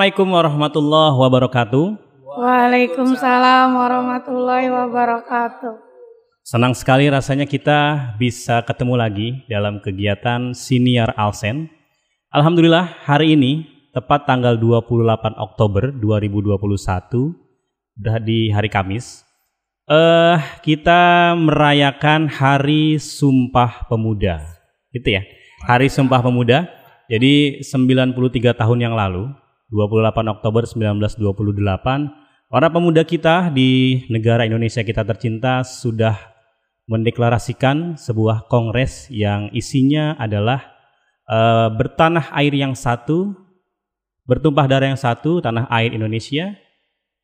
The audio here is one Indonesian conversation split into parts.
Assalamualaikum warahmatullahi wabarakatuh. Waalaikumsalam warahmatullahi wabarakatuh. Senang sekali rasanya kita bisa ketemu lagi dalam kegiatan Siniar Alsen. Alhamdulillah hari ini tepat tanggal 28 Oktober 2021 udah di hari Kamis. Eh kita merayakan Hari Sumpah Pemuda. Gitu ya. Hari Sumpah Pemuda. Jadi 93 tahun yang lalu 28 Oktober 1928, para pemuda kita di negara Indonesia kita tercinta sudah mendeklarasikan sebuah kongres yang isinya adalah uh, bertanah air yang satu, bertumpah darah yang satu, tanah air Indonesia,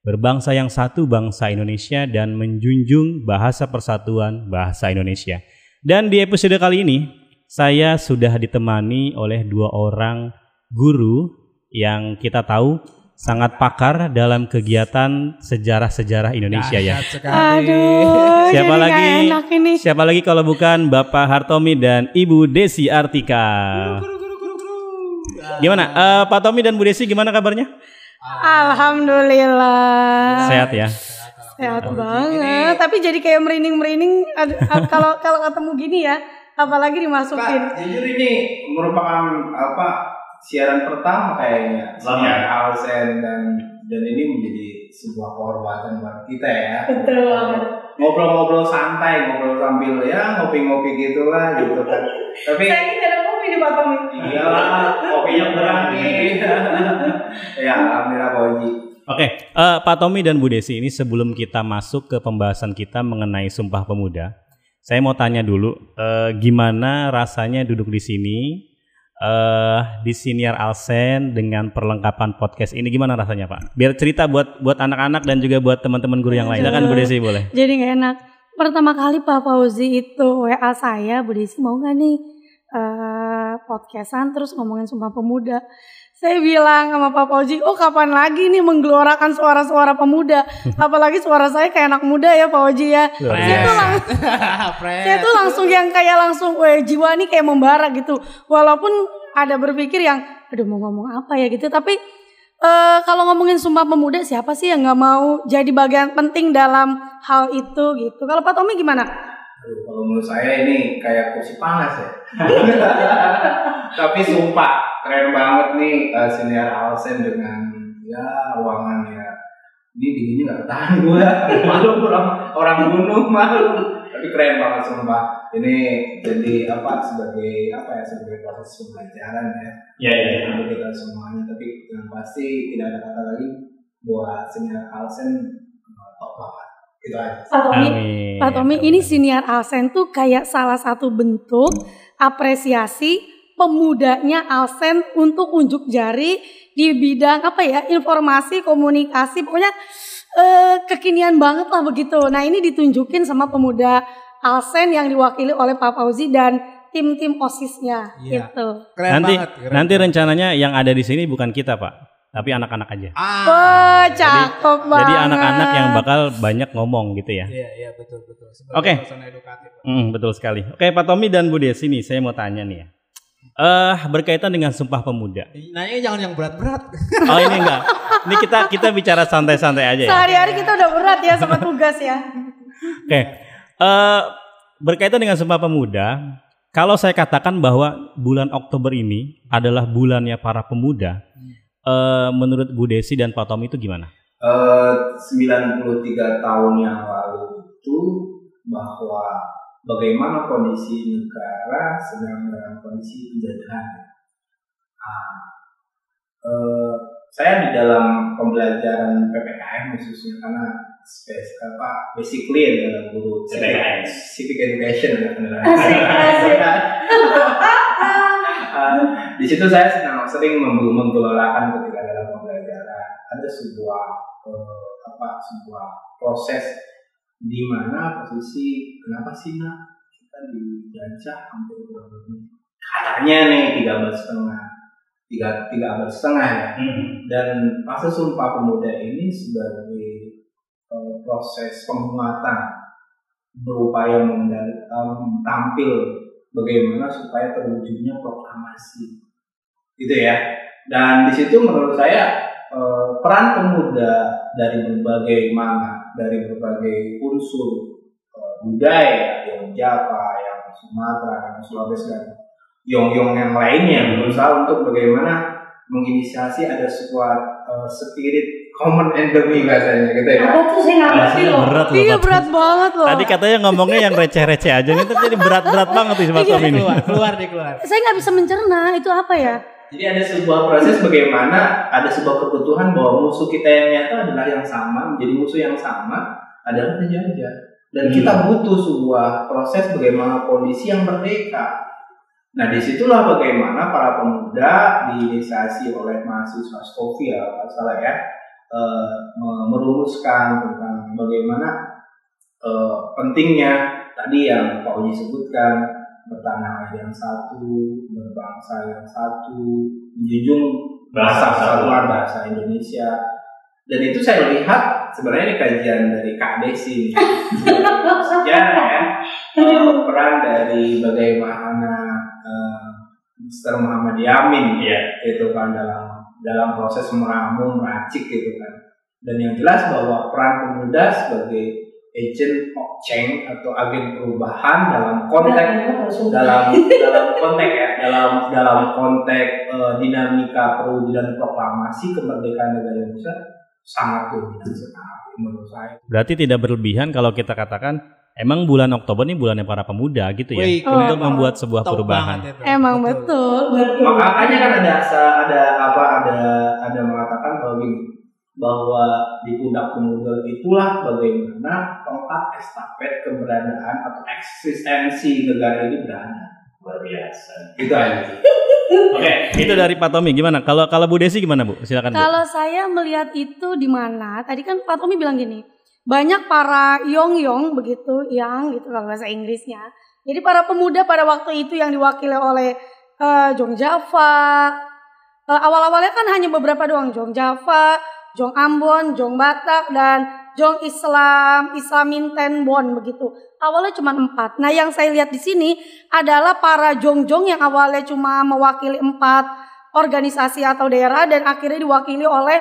berbangsa yang satu, bangsa Indonesia, dan menjunjung bahasa persatuan bahasa Indonesia. Dan di episode kali ini, saya sudah ditemani oleh dua orang guru yang kita tahu sangat pakar dalam kegiatan sejarah-sejarah Indonesia ya. Aduh, siapa jadi lagi? enak ini. Siapa lagi kalau bukan Bapak Hartomi dan Ibu Desi Artika. Gimana? Eh, Pak Tomi dan Bu Desi gimana kabarnya? Alhamdulillah. Sehat ya. Sehat banget. Tapi jadi kayak merinding-merinding kalau kalau ketemu gini ya, apalagi dimasukin. Pak, jujur ini merupakan apa siaran pertama kayaknya siaran Alsen dan dan ini menjadi sebuah kehormatan buat kita ya. Betul banget. Ngobrol-ngobrol santai, ngobrol sambil ya ngopi-ngopi gitulah gitu kan. Tapi Saya ini ada kopi di Tommy. iyalah kopinya berani. ya alhamdulillah Pak Oji. Oke, eh, Pak Tomi dan Bu Desi ini sebelum kita masuk ke pembahasan kita mengenai Sumpah Pemuda, saya mau tanya dulu, eh, gimana rasanya duduk di sini eh di Siniar Alsen dengan perlengkapan podcast ini gimana rasanya Pak? Biar cerita buat buat anak-anak dan juga buat teman-teman guru yang lain. Silakan Bu Desi boleh. Jadi nggak enak. Pertama kali Pak Fauzi itu WA saya, Bu Desi mau nggak nih eh podcastan terus ngomongin Sumpah Pemuda. Saya bilang sama Pak Fauzi, oh kapan lagi nih menggelorakan suara-suara pemuda. Apalagi suara saya kayak anak muda ya Pak Fauzi ya. Saya tuh lang- saya tuh langsung yang kayak langsung, weh jiwa nih kayak membara gitu. Walaupun ada berpikir yang, aduh mau ngomong apa ya gitu. Tapi eh kalau ngomongin Sumpah Pemuda siapa sih yang nggak mau jadi bagian penting dalam hal itu gitu. Kalau Pak Tommy gimana? Kalau menurut saya ini kayak kursi panas ya. Tapi sumpah keren banget nih uh, senior Alsen dengan ya ruangan ya. Ini dinginnya nggak ketahan gue. malu orang orang gunung malu. Tapi keren banget sumpah. Ini jadi apa sebagai apa ya sebagai proses pembelajaran ya Ya ya. untuk kita semuanya. Tapi yang pasti tidak ada kata lagi buat senior Alsen uh, top banget. Itu aja. Pak Tommy. Pak Tommy ini siniar Alsen tuh kayak salah satu bentuk apresiasi pemudanya Alsen untuk unjuk jari di bidang apa ya informasi komunikasi pokoknya eh, kekinian banget lah begitu. Nah ini ditunjukin sama pemuda Alsen yang diwakili oleh Pak Fauzi dan tim-tim osisnya Iya. gitu. Keren nanti banget. keren nanti banget. rencananya yang ada di sini bukan kita Pak, tapi anak-anak aja. Ah, Wah cakep banget. Jadi anak-anak yang bakal banyak ngomong gitu ya. Iya, iya betul betul. Oke. Pak. Hmm, betul sekali. Oke, Pak Tommy dan Bu Desi nih, saya mau tanya nih ya. Eh, berkaitan dengan Sumpah Pemuda. Nanya jangan yang berat-berat. Oh ini enggak. Ini kita kita bicara santai-santai aja ya. Sehari-hari kita udah berat ya sama tugas ya. Oke. Eh, berkaitan dengan Sumpah Pemuda, kalau saya katakan bahwa bulan Oktober ini adalah bulannya para pemuda, eh, menurut Bu Desi dan Pak Tommy itu gimana? Eh, 93 tahun yang lalu itu bahwa bagaimana kondisi negara sedang dalam kondisi penjajahan. Nah, eh, saya di dalam pembelajaran PPKM khususnya karena space apa basically adalah guru PPKM. civic education ya beneran. Asik, asik. Eh, di situ saya senang sering meng- menggelorakan ketika dalam pembelajaran ada sebuah eh, apa sebuah proses di mana posisi kenapa sih nak? Kita dijajah hampir lebih katanya nih tiga abad setengah. Tiga tiga abad setengah ya. Dan masa sumpah pemuda ini sebagai eh, proses penguatan berupaya mengendali- em, tampil bagaimana supaya terwujudnya proklamasi. Gitu ya. Dan di situ menurut saya eh, peran pemuda dari berbagai mana, dari berbagai unsur eh, budaya, yang Java, yang Sumatera, yang Sulawesi dan yong-yong yang lainnya berusaha untuk bagaimana menginisiasi ada sebuah eh, spirit common enemy bahasanya gitu ya. Apa tuh saya nggak ngerti loh. Berat loh, Iya berat banget loh. Tadi katanya ngomongnya yang receh-receh aja nih, tapi jadi berat-berat banget nih Mas Tom ini. Keluar, keluar keluar. Saya nggak bisa mencerna itu apa ya? Jadi ada sebuah proses bagaimana ada sebuah kebutuhan bahwa musuh kita yang nyata adalah yang sama, menjadi musuh yang sama adalah penjajah. Dan kita butuh sebuah proses bagaimana kondisi yang merdeka. Nah di situlah bagaimana para pemuda diinisiasi oleh mahasiswa Skofia, kalau salah ya, me- merumuskan tentang bagaimana eh, pentingnya tadi yang Pak Uji sebutkan bertanah air yang satu, berbangsa yang satu, menjunjung bahasa persatuan bahasa Indonesia. Dan itu saya lihat sebenarnya ini kajian dari Kak Desi sejarah ya Eh, peran dari bagaimana Mr. Muhammad Yamin ya itu kan dalam dalam proses meramu meracik gitu kan dan yang jelas bahwa peran pemuda sebagai agent of change atau agen perubahan dalam konteks dalam dalam konteks ya dalam dalam konteks eh, dinamika perwujudan proklamasi kemerdekaan negara Indonesia sangat dominan sekali menurut saya. Berarti tidak berlebihan kalau kita katakan emang bulan Oktober ini bulannya para pemuda gitu ya. Wih, untuk keren membuat sebuah Top perubahan. banget itu. Emang betul, betul. Makanya kan ada ada apa ada ada mengatakan bahwa gini bahwa di pundak pemuda itulah bagaimana tempat estafet keberadaan atau eksistensi negara ini berada. Luar biasa. Itu aja. Oke, itu dari Pak Tommy gimana? Kalau kalau Bu Desi gimana Bu? Silakan Bu. Kalau saya melihat itu di mana? Tadi kan Pak Tommy bilang gini, banyak para yong-yong begitu, yang gitu kalau bahasa Inggrisnya. Jadi para pemuda pada waktu itu yang diwakili oleh eh, Jong Java. Eh, awal-awalnya kan hanya beberapa doang, Jong Java, Jong Ambon, Jong Batak dan Jong Islam, Islaminten Bon begitu. Awalnya cuma empat. Nah yang saya lihat di sini adalah para Jong-Jong yang awalnya cuma mewakili empat organisasi atau daerah dan akhirnya diwakili oleh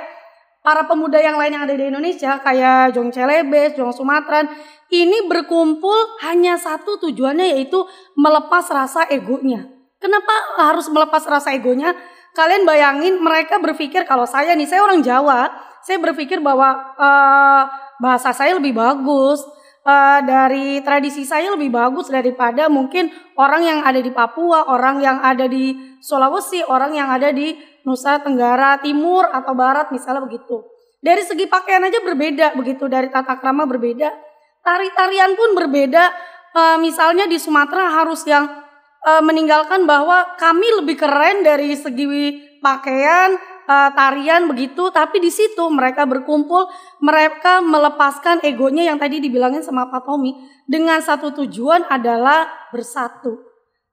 para pemuda yang lain yang ada di Indonesia kayak Jong Celebes, Jong Sumatran ini berkumpul hanya satu tujuannya yaitu melepas rasa egonya. Kenapa harus melepas rasa egonya? Kalian bayangin mereka berpikir kalau saya nih saya orang Jawa, saya berpikir bahwa eh, bahasa saya lebih bagus, eh, dari tradisi saya lebih bagus daripada mungkin orang yang ada di Papua, orang yang ada di Sulawesi, orang yang ada di Nusa Tenggara Timur atau Barat misalnya begitu. Dari segi pakaian aja berbeda begitu, dari tata krama berbeda, tari-tarian pun berbeda. Eh, misalnya di Sumatera harus yang eh, meninggalkan bahwa kami lebih keren dari segi pakaian, eh, tarian begitu, tapi di situ mereka berkumpul, mereka melepaskan egonya yang tadi dibilangin sama Pak Tommy. Dengan satu tujuan adalah bersatu.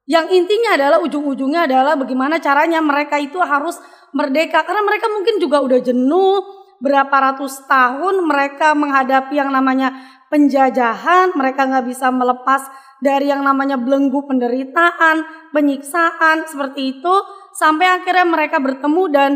Yang intinya adalah ujung-ujungnya adalah bagaimana caranya mereka itu harus merdeka. Karena mereka mungkin juga udah jenuh berapa ratus tahun mereka menghadapi yang namanya penjajahan, mereka nggak bisa melepas dari yang namanya belenggu penderitaan, penyiksaan seperti itu sampai akhirnya mereka bertemu dan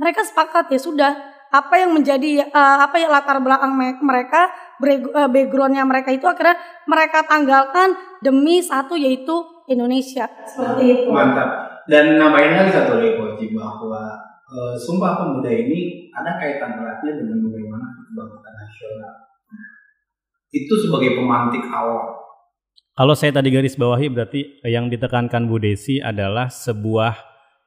mereka sepakat ya sudah apa yang menjadi eh, apa yang latar belakang me- mereka eh, backgroundnya mereka itu akhirnya mereka tanggalkan demi satu yaitu Indonesia seperti itu. Mantap. Dan nambahin lagi satu lagi Koji bahwa eh, Sumpah Pemuda ini ada kaitan eratnya dengan bagaimana kebangkitan nasional. Itu sebagai pemantik awal. Kalau saya tadi garis bawahi berarti yang ditekankan Bu Desi adalah sebuah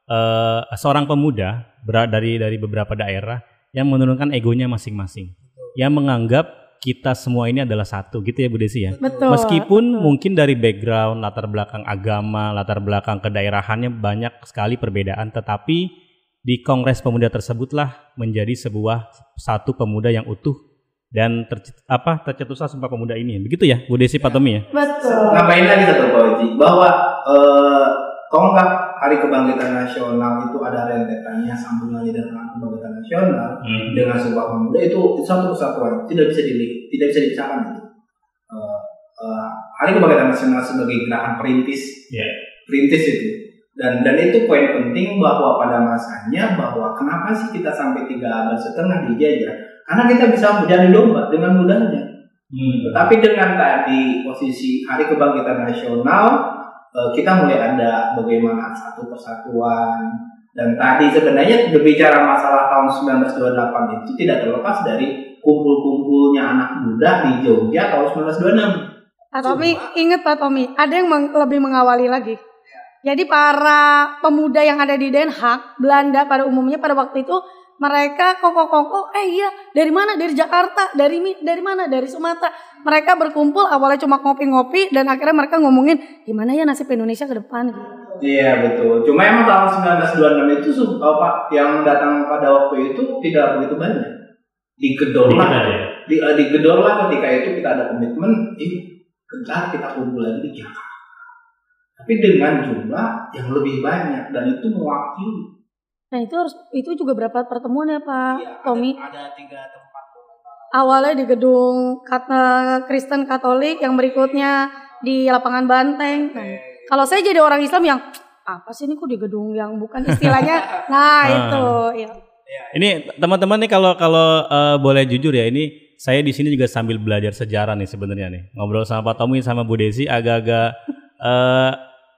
eh, seorang pemuda dari dari beberapa daerah yang menurunkan egonya masing-masing. Yang menganggap kita semua ini adalah satu gitu ya Bu Desi ya. Betul. Meskipun mungkin dari background latar belakang agama, latar belakang kedaerahannya banyak sekali perbedaan tetapi di Kongres Pemuda tersebutlah menjadi sebuah satu pemuda yang utuh dan terc- apa tercetuslah Sumpah Pemuda ini. Begitu ya Bu Desi Pak Tommy ya? Betul. Nambahin lagi satu Koji bahwa eh, tonggak Hari Kebangkitan Nasional itu ada rentetannya sambungannya dengan kebangkitan nasional dengan Sumpah Pemuda itu, itu satu kesatuan tidak bisa di, tidak bisa dipisahkan itu. Eh, eh, Hari Kebangkitan Nasional sebagai gerakan perintis, Iya. perintis itu Dan dan itu poin penting bahwa pada masanya bahwa kenapa sih kita sampai tiga abad setengah dijajah? Karena kita bisa menjadi domba dengan mudahnya. Hmm. Tetapi dengan tadi posisi Hari Kebangkitan Nasional, eh, kita mulai ada bagaimana satu persatuan dan tadi sebenarnya berbicara masalah tahun 1928 itu tidak terlepas dari kumpul-kumpulnya anak muda di Jogja tahun 1926. Pak Tommy, ingat Pak Tommy, ada yang meng- lebih mengawali lagi. Jadi para pemuda yang ada di Den Haag, Belanda pada umumnya pada waktu itu mereka koko-koko, eh iya dari mana? Dari Jakarta, dari dari mana? Dari Sumatera. Mereka berkumpul awalnya cuma ngopi-ngopi dan akhirnya mereka ngomongin gimana ya nasib Indonesia ke depan. gitu. Iya betul. Cuma emang tahun 1926 itu su- apa yang datang pada waktu itu tidak begitu banyak. Digedor Dikit lah, aja. di, eh, lah ketika itu kita ada komitmen, ini kejar kita kumpul lagi di Jakarta. Tapi dengan jumlah yang lebih banyak dan itu mewakili. Nah itu harus itu juga berapa pertemuan ya Pak Iya, Tommy? Ada, ada tiga tempat. Awalnya di gedung Kat- Kristen Katolik, yang berikutnya di lapangan Banteng. Nah, kalau saya jadi orang Islam yang apa sih ini kok di gedung yang bukan istilahnya? Nah itu, ya. Ini teman-teman nih kalau kalau eh, boleh jujur ya ini saya di sini juga sambil belajar sejarah nih sebenarnya nih ngobrol sama Pak Tommy sama Bu Desi agak-agak eh,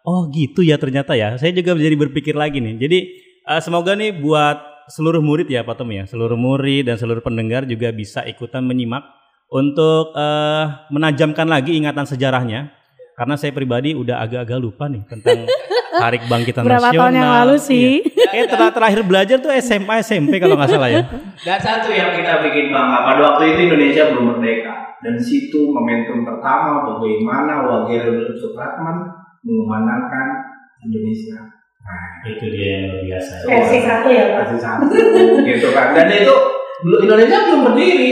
oh gitu ya ternyata ya saya juga jadi berpikir lagi nih jadi eh, semoga nih buat seluruh murid ya Pak Tommy ya seluruh murid dan seluruh pendengar juga bisa ikutan menyimak untuk eh, menajamkan lagi ingatan sejarahnya karena saya pribadi udah agak-agak lupa nih tentang Hari Kebangkitan Berapa Nasional. tahun yang lalu sih? Iya. Kayak ter- terakhir belajar tuh SMA SMP kalau nggak salah ya. Dan satu yang kita bikin bangga pada waktu itu Indonesia belum merdeka dan situ momentum pertama bagaimana Wagir Supratman mengumandangkan Indonesia. Nah, Itu dia yang luar biasa. Versi satu ya Pak. kasih satu gitu kan dan itu belum Indonesia belum berdiri.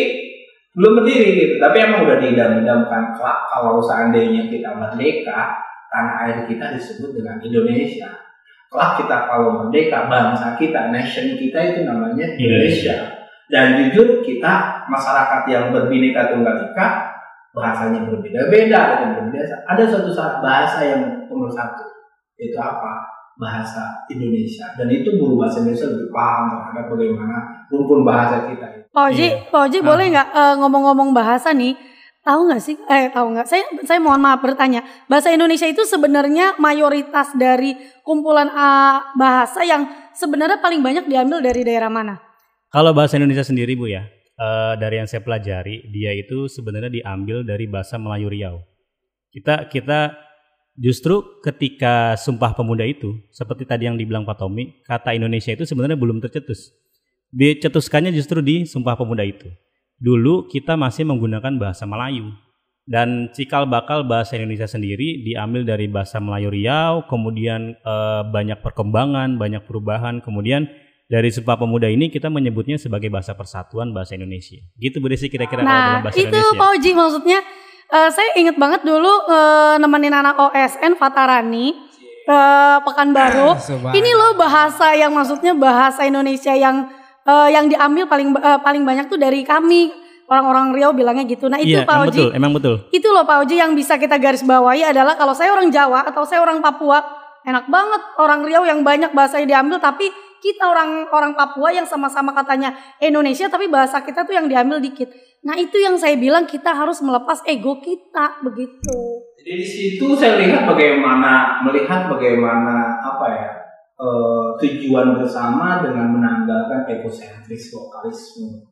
Belum berdiri gitu. Tapi emang udah diidam-idamkan. Kelak kalau seandainya kita merdeka tanah air kita disebut dengan Indonesia. Kelak kita kalau merdeka bangsa kita nation kita itu namanya Indonesia. Dan jujur kita masyarakat yang berbineka tunggal ika bahasanya berbeda-beda dan berbeda ada suatu saat bahasa yang nomor satu itu apa bahasa Indonesia dan itu guru bahasa Indonesia lebih paham terhadap bagaimana rumpun bahasa kita. Pak Oji, Iya. Pak Oji boleh nggak eh, ngomong-ngomong bahasa nih? Tahu nggak sih? Eh tahu nggak? Saya saya mohon maaf bertanya. Bahasa Indonesia itu sebenarnya mayoritas dari kumpulan eh, bahasa yang sebenarnya paling banyak diambil dari daerah mana? Kalau bahasa Indonesia sendiri Bu ya, eh, dari yang saya pelajari, dia itu sebenarnya diambil dari bahasa Melayu Riau. Kita kita justru ketika Sumpah Pemuda itu, seperti tadi yang dibilang Pak Tommy, kata Indonesia itu sebenarnya belum tercetus. Dicetuskannya justru di Sumpah Pemuda itu. Dulu kita masih menggunakan bahasa Melayu. Dan cikal bakal bahasa Indonesia sendiri diambil dari bahasa Melayu Riau, kemudian eh, banyak perkembangan, banyak perubahan, kemudian dari Sumpah Pemuda ini kita menyebutnya sebagai bahasa persatuan bahasa Indonesia. Gitu Bu Desi kira-kira kalau Nah dalam bahasa itu Indonesia. Pak Oji maksudnya eh, saya inget banget dulu eh, nemenin anak OSN Fatarani ke Pekanbaru. Subhanallah. Ini loh bahasa yang maksudnya bahasa Indonesia yang eh, yang diambil paling eh, paling banyak tuh dari kami orang-orang Riau bilangnya gitu. Nah itu Iya, Pak emang Oji. betul, emang betul. Itu loh Pak Oji yang bisa kita garis bawahi adalah kalau saya orang Jawa atau saya orang Papua, enak banget orang Riau yang banyak bahasanya diambil tapi kita orang orang Papua yang sama-sama katanya Indonesia tapi bahasa kita tuh yang diambil dikit. Nah, itu yang saya bilang kita harus melepas ego kita begitu. Jadi di situ saya lihat bagaimana melihat bagaimana apa ya eh, tujuan bersama dengan menanggalkan egosentris lokalisme.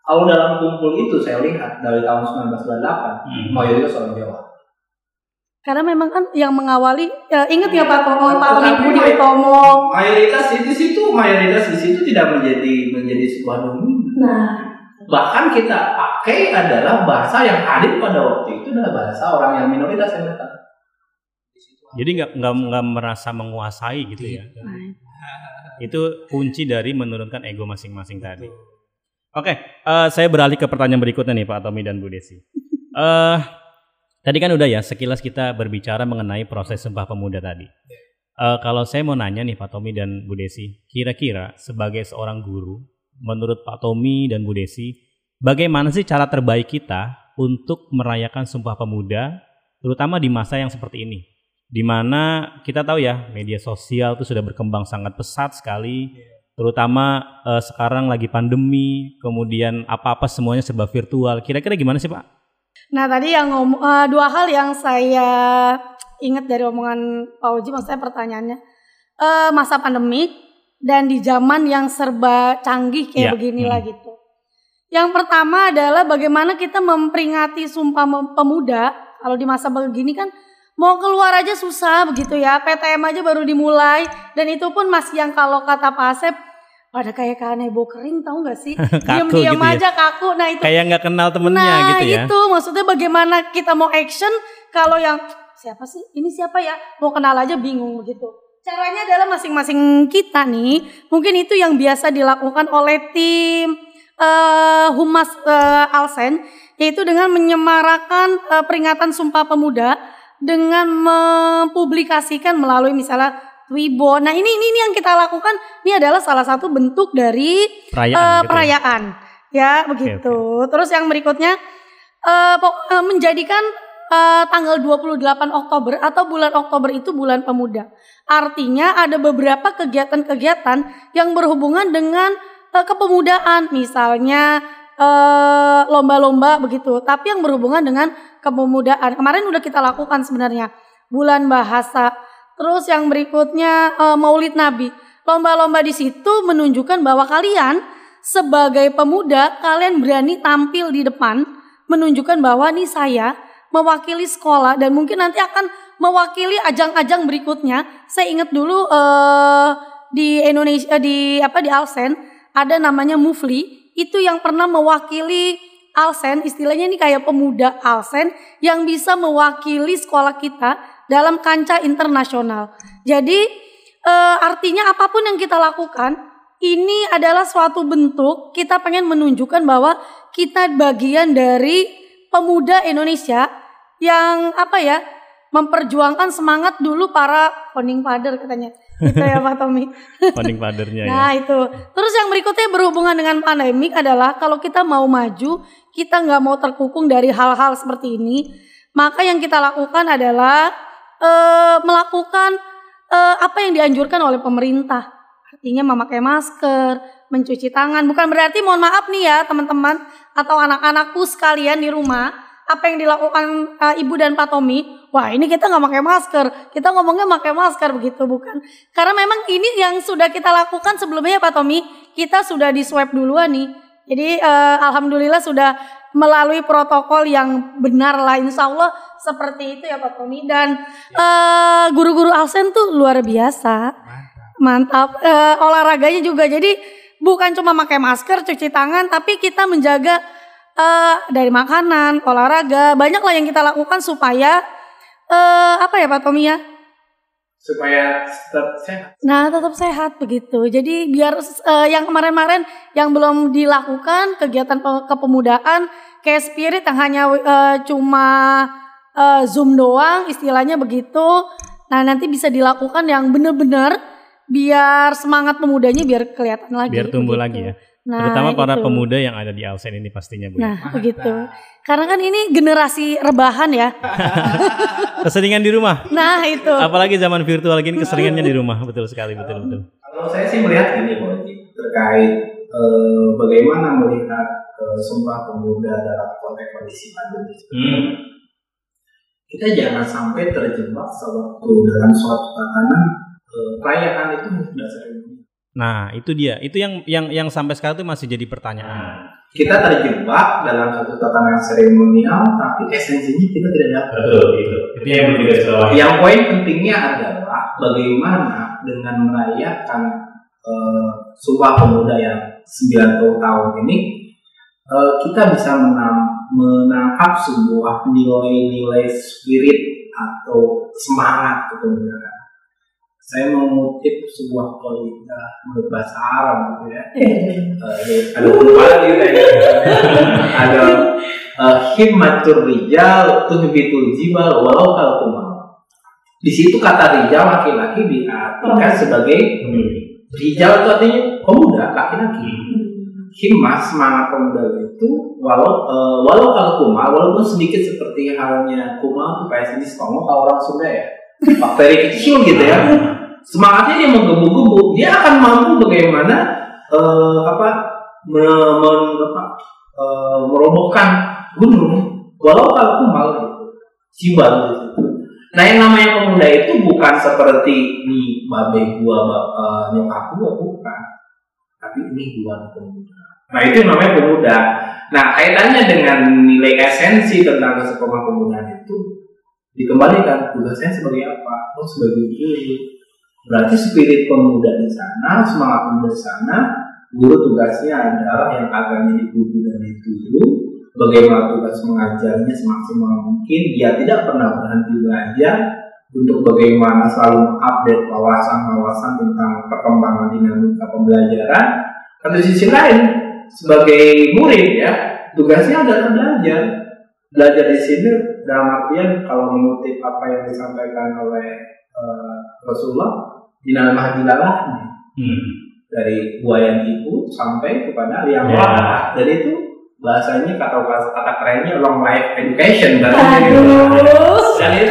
Kalau dalam kumpul itu saya lihat dari tahun 1928 Hmm. mayoritas orang Jawa. Karena memang kan yang mengawali ya, ingat ya Pak Tomo, Pak Budi may- Utomo. Mayoritas di situ mayoritas di situ tidak menjadi menjadi sebuah dominan. Nah, Bahkan kita pakai adalah bahasa yang hadir pada waktu itu adalah bahasa orang yang minoritas yang datang. Jadi nggak nggak nggak merasa menguasai gitu ya. Itu kunci dari menurunkan ego masing-masing tadi. Oke, eh, saya beralih ke pertanyaan berikutnya nih Pak Tommy dan Bu Desi. Eh, tadi kan udah ya sekilas kita berbicara mengenai proses Sumpah Pemuda tadi. Eh, kalau saya mau nanya nih Pak Tommy dan Bu Desi, kira-kira sebagai seorang guru, menurut Pak Tommy dan Bu Desi, bagaimana sih cara terbaik kita untuk merayakan Sumpah Pemuda, terutama di masa yang seperti ini? Di mana kita tahu ya media sosial itu sudah berkembang sangat pesat sekali, terutama eh, sekarang lagi pandemi, kemudian apa-apa semuanya serba virtual. Kira-kira gimana sih Pak? Nah tadi yang ngom eh, dua hal yang saya ingat dari omongan Pak Uji, maksudnya pertanyaannya eh, masa pandemi dan di zaman yang serba canggih kayak Iya. beginilah Hmm. gitu. Yang pertama adalah bagaimana kita memperingati Sumpah Pemuda. Kalau di masa begini kan mau keluar aja susah begitu ya. PTM aja baru dimulai dan itu pun masih yang kalau kata Pak Asep pada kayak kanebo kering tahu nggak sih? Kaku Diam-diam gitu ya. aja kaku. Nah itu Kayak nggak kenal temennya nah, gitu ya. itu maksudnya bagaimana kita mau action kalau yang siapa sih? Ini siapa ya? Mau kenal aja bingung begitu. Caranya adalah masing-masing kita nih, mungkin itu yang biasa dilakukan oleh tim eh, Humas eh, Alsen yaitu dengan menyemarakan eh, peringatan Sumpah Pemuda dengan mempublikasikan melalui misalnya Twibo. Nah, ini ini, ini yang kita lakukan ini adalah salah satu bentuk dari Perayaan. eh, gitu ya. perayaan ya begitu. Terus yang berikutnya eh, menjadikan eh, tanggal 28 Oktober atau bulan Oktober itu bulan pemuda. Artinya ada beberapa kegiatan-kegiatan yang berhubungan dengan eh, kepemudaan, misalnya eh, lomba-lomba begitu, tapi yang berhubungan dengan kepemudaan. Kemarin udah kita lakukan sebenarnya bulan bahasa. Terus yang berikutnya eh, Maulid Nabi. Lomba-lomba di situ menunjukkan bahwa kalian sebagai pemuda kalian berani tampil di depan menunjukkan bahwa nih saya mewakili sekolah dan mungkin nanti akan mewakili ajang-ajang berikutnya. Saya ingat dulu eh, di Indonesia di apa di Alsen ada namanya Mufli itu yang pernah mewakili Alsen istilahnya ini kayak pemuda Alsen yang bisa mewakili sekolah kita dalam kancah internasional. Jadi eh, artinya apa pun yang kita lakukan ini adalah suatu bentuk kita pengen menunjukkan bahwa kita bagian dari pemuda Indonesia yang apa ya memperjuangkan semangat dulu para founding father katanya gitu ya Pak Tommy. Founding fathernya ya. Nah itu. Terus yang berikutnya berhubungan dengan pandemik adalah kalau kita mau maju, kita nggak mau terkukung dari hal-hal seperti ini, maka yang kita lakukan adalah eh, melakukan eh, apa yang dianjurkan oleh pemerintah. Artinya memakai masker, mencuci tangan. Bukan berarti mohon maaf nih ya teman-teman atau anak-anakku sekalian di rumah. Apa yang dilakukan eh, Ibu dan Pak Tommy, wah ini kita nggak pakai masker, kita ngomongnya pakai masker begitu bukan? Karena memang ini yang sudah kita lakukan sebelumnya ya Pak Tommy, kita sudah di swab duluan nih. Jadi eh, alhamdulillah sudah melalui protokol yang benar lah insya Allah seperti itu ya Pak Tommy. Dan eh, guru-guru Alsen tuh luar biasa. Mantap. Eh, olahraganya juga. Jadi bukan cuma pakai masker cuci tangan tapi kita menjaga eh, dari makanan olahraga banyak lah yang kita lakukan supaya eh, apa ya Pak Tommy ya supaya tetap sehat. Nah, tetap sehat begitu. Jadi biar eh, yang kemarin-kemarin yang belum dilakukan kegiatan pe- kepemudaan kayak spirit yang hanya eh, cuma eh, Zoom doang istilahnya begitu. Nah, nanti bisa dilakukan yang benar-benar biar semangat pemudanya biar kelihatan lagi. Biar tumbuh begitu. lagi ya. Nah, Terutama para itu. pemuda yang ada di Alsen ini pastinya Bu. Nah, begitu. Karena kan ini generasi rebahan ya. Keseringan di rumah. Nah, itu. Apalagi zaman virtual gini keseringannya di rumah. Betul sekali, betul betul. Kalau saya sih melihat ini terkait eh, bagaimana melihat eh, Sumpah Pemuda dalam konteks kondisi pandemi seperti ini. Kita jangan sampai terjebak sewaktu dalam suatu tatanan eh, perayaan itu sudah sering. Nah, itu dia. Itu yang yang yang sampai sekarang tuh masih jadi pertanyaan. Kita terjebak dalam satu tatanan seremonial, tapi esensinya kita tidak dapat. itu. Itu yang berbeda sama Yang poin pentingnya adalah bagaimana dengan merayakan eh, Sumpah Pemuda yang 90 tahun ini eh, kita bisa menam- menangkap sebuah nilai-nilai spirit atau semangat kepemudaan. Saya mengutip sebuah kolita menurut bahasa Arab gitu ya. Eh, ada lupa lagi kayaknya. ada eh, himmatur rijal tuhbitul jibal walau kal kumal. Di situ kata rijal laki-laki diartikan sebagai rijal itu artinya pemuda laki-laki. Himmah semangat pemuda itu walau eh, walau kalau kumal walaupun sedikit seperti halnya kumal itu kayak sini kalau orang Sunda ya bakteri kecil gitu ya. Semangatnya dia menggebu-gebu. Dia akan mampu bagaimana eh, apa me- men- apa, eh, merobohkan gunung walau kalau kumal gitu. Cibal gitu. Nah yang namanya pemuda itu bukan seperti nih babe gua eh, nyokap gua bukan. Tapi ini gua pemuda. Nah itu namanya pemuda. Nah kaitannya dengan nilai esensi tentang kesepemudaan itu dikembalikan tugasnya sebagai apa? Oh sebagai guru. Berarti spirit pemuda di sana, semangat pemuda di sana, guru tugasnya adalah yang agamanya dipuji dan dituju, bagaimana tugas mengajarnya semaksimal mungkin, dia tidak pernah berhenti belajar untuk bagaimana selalu update wawasan-wawasan tentang perkembangan dinamika pembelajaran. Pada sisi lain, sebagai murid ya, tugasnya adalah belajar. Belajar di sini dalam artian kalau mengutip apa yang disampaikan oleh eh, Rasulullah minal mahdilalah Hmm. dari buaya ibu sampai kepada yang Ya. wara dan itu bahasanya kata kata kerennya long life education kan Aduh. dan itu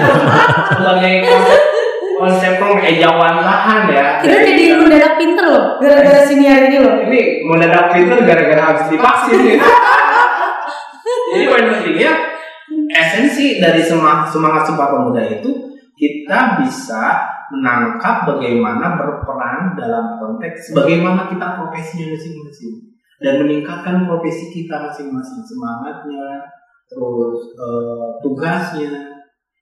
sebagai konsep pengejauhan lahan ya Kita jadi mendadak pinter loh, gara-gara siniar ini loh. ini mendadak pinter gara-gara habis divaksin nih. Jadi poin pentingnya esensi dari semangat semangat sumpah pemuda itu kita bisa menangkap bagaimana berperan dalam konteks bagaimana kita profesinya masing-masing dan meningkatkan profesi kita masing-masing semangatnya terus eh, tugasnya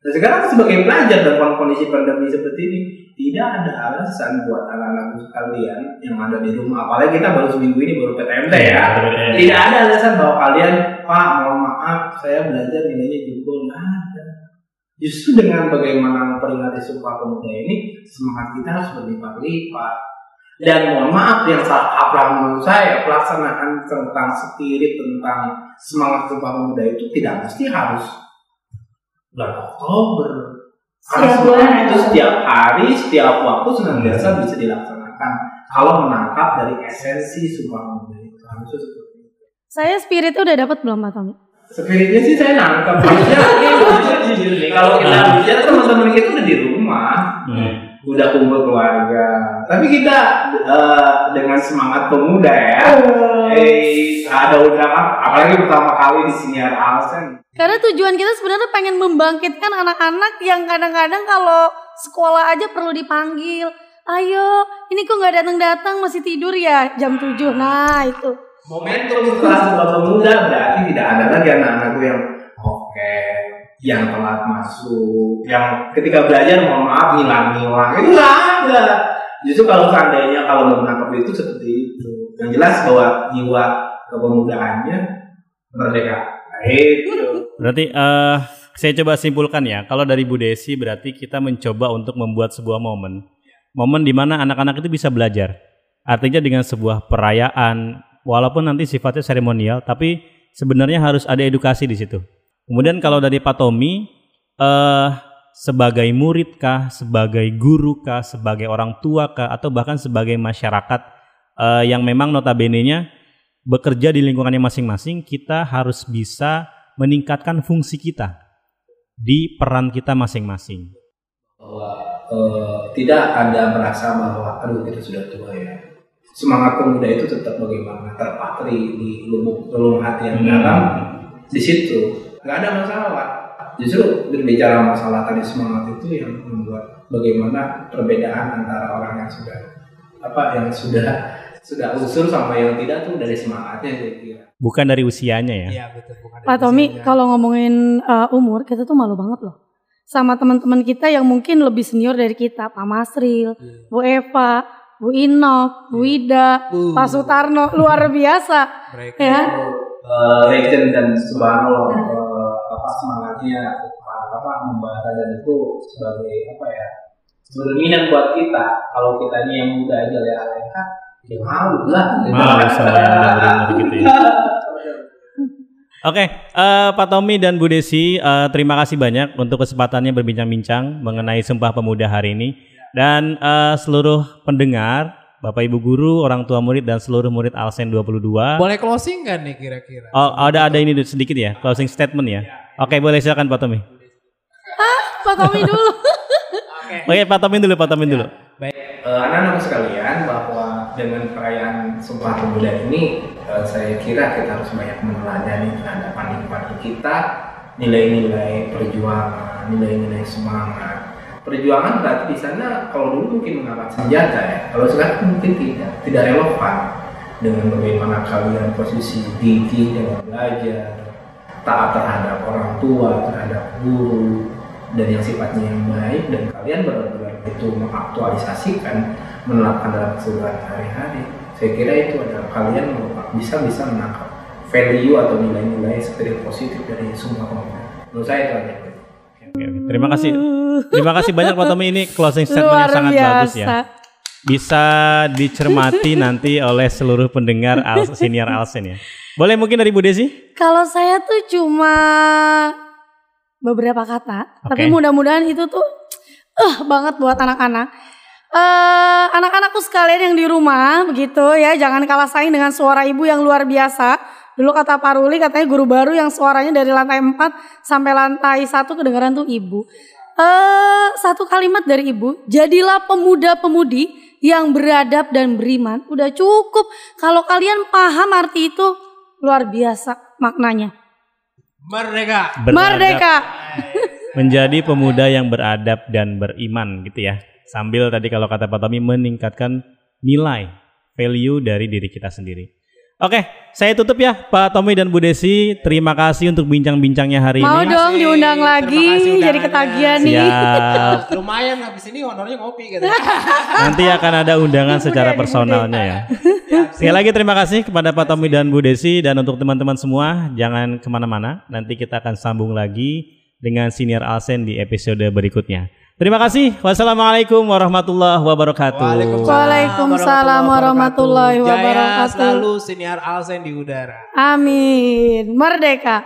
dan sekarang sebagai pelajar dalam kondisi pandemi seperti ini tidak ada alasan buat anak-anak kalian yang ada di rumah apalagi kita baru seminggu ini baru PTMT ya Betul. tidak ada alasan bahwa kalian pak mohon maaf saya belajar nilainya jebol nggak ada. Justru dengan bagaimana memperingati sumpah pemuda ini semangat kita harus berlipat-lipat. Dan mohon maaf yang salah kaprah menurut saya pelaksanaan tentang spirit tentang semangat sumpah pemuda itu tidak mesti harus bulan Oktober. Karena Setiap bulan itu setiap hari setiap waktu senantiasa bisa dilaksanakan. Kalau menangkap dari esensi sumpah pemuda itu harusnya seperti itu. Saya spiritnya udah dapat belum Pak Tommy? Spiritnya sih saya nangkep. Maksudnya ini jujur jujur nih. Kalau kita bicara teman-teman kita udah di rumah, Hmm. udah kumpul keluarga. Tapi kita eh, dengan semangat pemuda ya. Eh, ada undangan, apalagi pertama kali di siniar Alsen. Karena tujuan kita sebenarnya pengen membangkitkan anak-anak yang kadang-kadang kalau sekolah aja perlu dipanggil. Ayo, ini kok nggak datang-datang masih tidur ya jam 7. Nah, itu. Momentum setelah sebuah pemuda berarti tidak ada lagi anak-anakku yang oke, yang telat masuk, yang ketika belajar mohon maaf ngilang-ngilang itu nggak ada. Justru kalau seandainya kalau mau menangkap itu seperti itu, yang jelas bahwa jiwa kepemudaannya merdeka. Nah, itu. Berarti eh saya coba simpulkan ya, kalau dari Bu Desi berarti kita mencoba untuk membuat sebuah momen. Momen di mana anak-anak itu bisa belajar. Artinya dengan sebuah perayaan, walaupun nanti sifatnya seremonial, tapi sebenarnya harus ada edukasi di situ. Kemudian kalau dari Pak Tommy, eh sebagai murid kah, sebagai guru kah, sebagai orang tua kah, atau bahkan sebagai masyarakat eh, yang memang notabene-nya bekerja di lingkungannya masing-masing, kita harus bisa meningkatkan fungsi kita di peran kita masing-masing. bahwa eh, tidak ada merasa bahwa aduh kita sudah tua ya semangat pemuda itu tetap bagaimana terpatri di lubuk relung hati yang dalam di situ nggak ada masalah justru berbicara masalah tadi semangat itu yang membuat bagaimana perbedaan antara orang yang sudah apa yang sudah sudah usul sama yang tidak tuh dari semangatnya saya kira Bukan dari usianya ya. Iya betul. bukan Pak dari Tommy, usianya. kalau ngomongin uh, umur, kita tuh malu banget loh. Sama teman-teman kita yang mungkin lebih senior dari kita, Pak Masril, Iya. Bu Eva, Bu Inok, Bu Ida, Uh, Pak Sutarno, luar biasa. mereka Ya. Eh, legend dan subhanallah eh, apa semangatnya apa membara dan itu sebagai apa ya cerminan buat kita kalau kita ini yang muda aja ya ya malu lah Malu sama yang gitu ya. Oke, eh, Pak Tommy dan Bu Desi, eh, terima kasih banyak untuk kesempatannya berbincang-bincang mengenai Sumpah Pemuda hari ini. Dan eh, seluruh pendengar, Bapak Ibu Guru, orang tua murid dan seluruh murid Alsen 22. boleh closing kan nih kira-kira? Oh, ada ada ini sedikit ya, closing statement ya. Oke, boleh silakan Pak Tommy. Pak Tommy dulu. Oke, Pak Tomin dulu, Pak Tomin dulu. Baik. Eh, anak-anak sekalian bahwa dengan perayaan Sumpah Pemuda ini eh, saya kira kita harus banyak meneladani terhadap adik-adik kita nilai-nilai perjuangan, nilai-nilai semangat. Perjuangan berarti di sana kalau dulu mungkin mengangkat senjata ya, kalau sekarang mungkin tidak, tidak relevan dengan bagaimana kalian posisi gigih dalam belajar, taat terhadap orang tua, terhadap guru, dan yang sifatnya yang baik dan kalian benar-benar itu mengaktualisasikan menerapkan dalam keseharian hari-hari. Saya kira itu adalah kalian bisa bisa menangkap value atau nilai-nilai spirit positif dari semua pemuda menurut saya itu aja Oke. Terima kasih. Terima kasih banyak Pak Tomi ini closing statement Luar yang sangat biasa. bagus ya. Bisa dicermati nanti oleh seluruh pendengar Al senior Alsen ya. Boleh mungkin dari Bu Desi? Kalau saya tuh cuma beberapa kata, tapi Oke. mudah-mudahan itu tuh eh banget buat anak-anak. Eh anak-anakku sekalian yang di rumah begitu ya, jangan kalah saing dengan suara ibu yang luar biasa. Dulu kata Pak Ruli katanya guru baru yang suaranya dari lantai 4 sampai lantai 1 kedengaran tuh ibu. Eh satu kalimat dari ibu, jadilah pemuda-pemudi yang beradab dan beriman. Udah cukup. Kalau kalian paham arti itu luar biasa maknanya. Merdeka. Beradab. Merdeka. Menjadi pemuda yang beradab dan beriman gitu ya. Sambil tadi kalau kata Pak Tomi meningkatkan nilai value dari diri kita sendiri. Oke, saya tutup ya Pak Tomi dan Bu Desi. Terima kasih untuk bincang-bincangnya hari Mau ini. dong kasih. diundang lagi jadi ketagihan nih. Siap. Lumayan habis ini honornya ngopi gitu. Nanti akan ada undangan secara personalnya ya. Sekali lagi terima kasih kepada Pak Tommy dan Bu Desi dan untuk teman-teman semua jangan ke mana-mana. Nanti kita akan sambung lagi dengan senior Alsen di episode berikutnya. Terima kasih. Wassalamualaikum warahmatullahi wabarakatuh. Waalaikumsalam warahmatullahi Jaya wabarakatuh. selalu siniar Alsen di udara. Amin. Merdeka.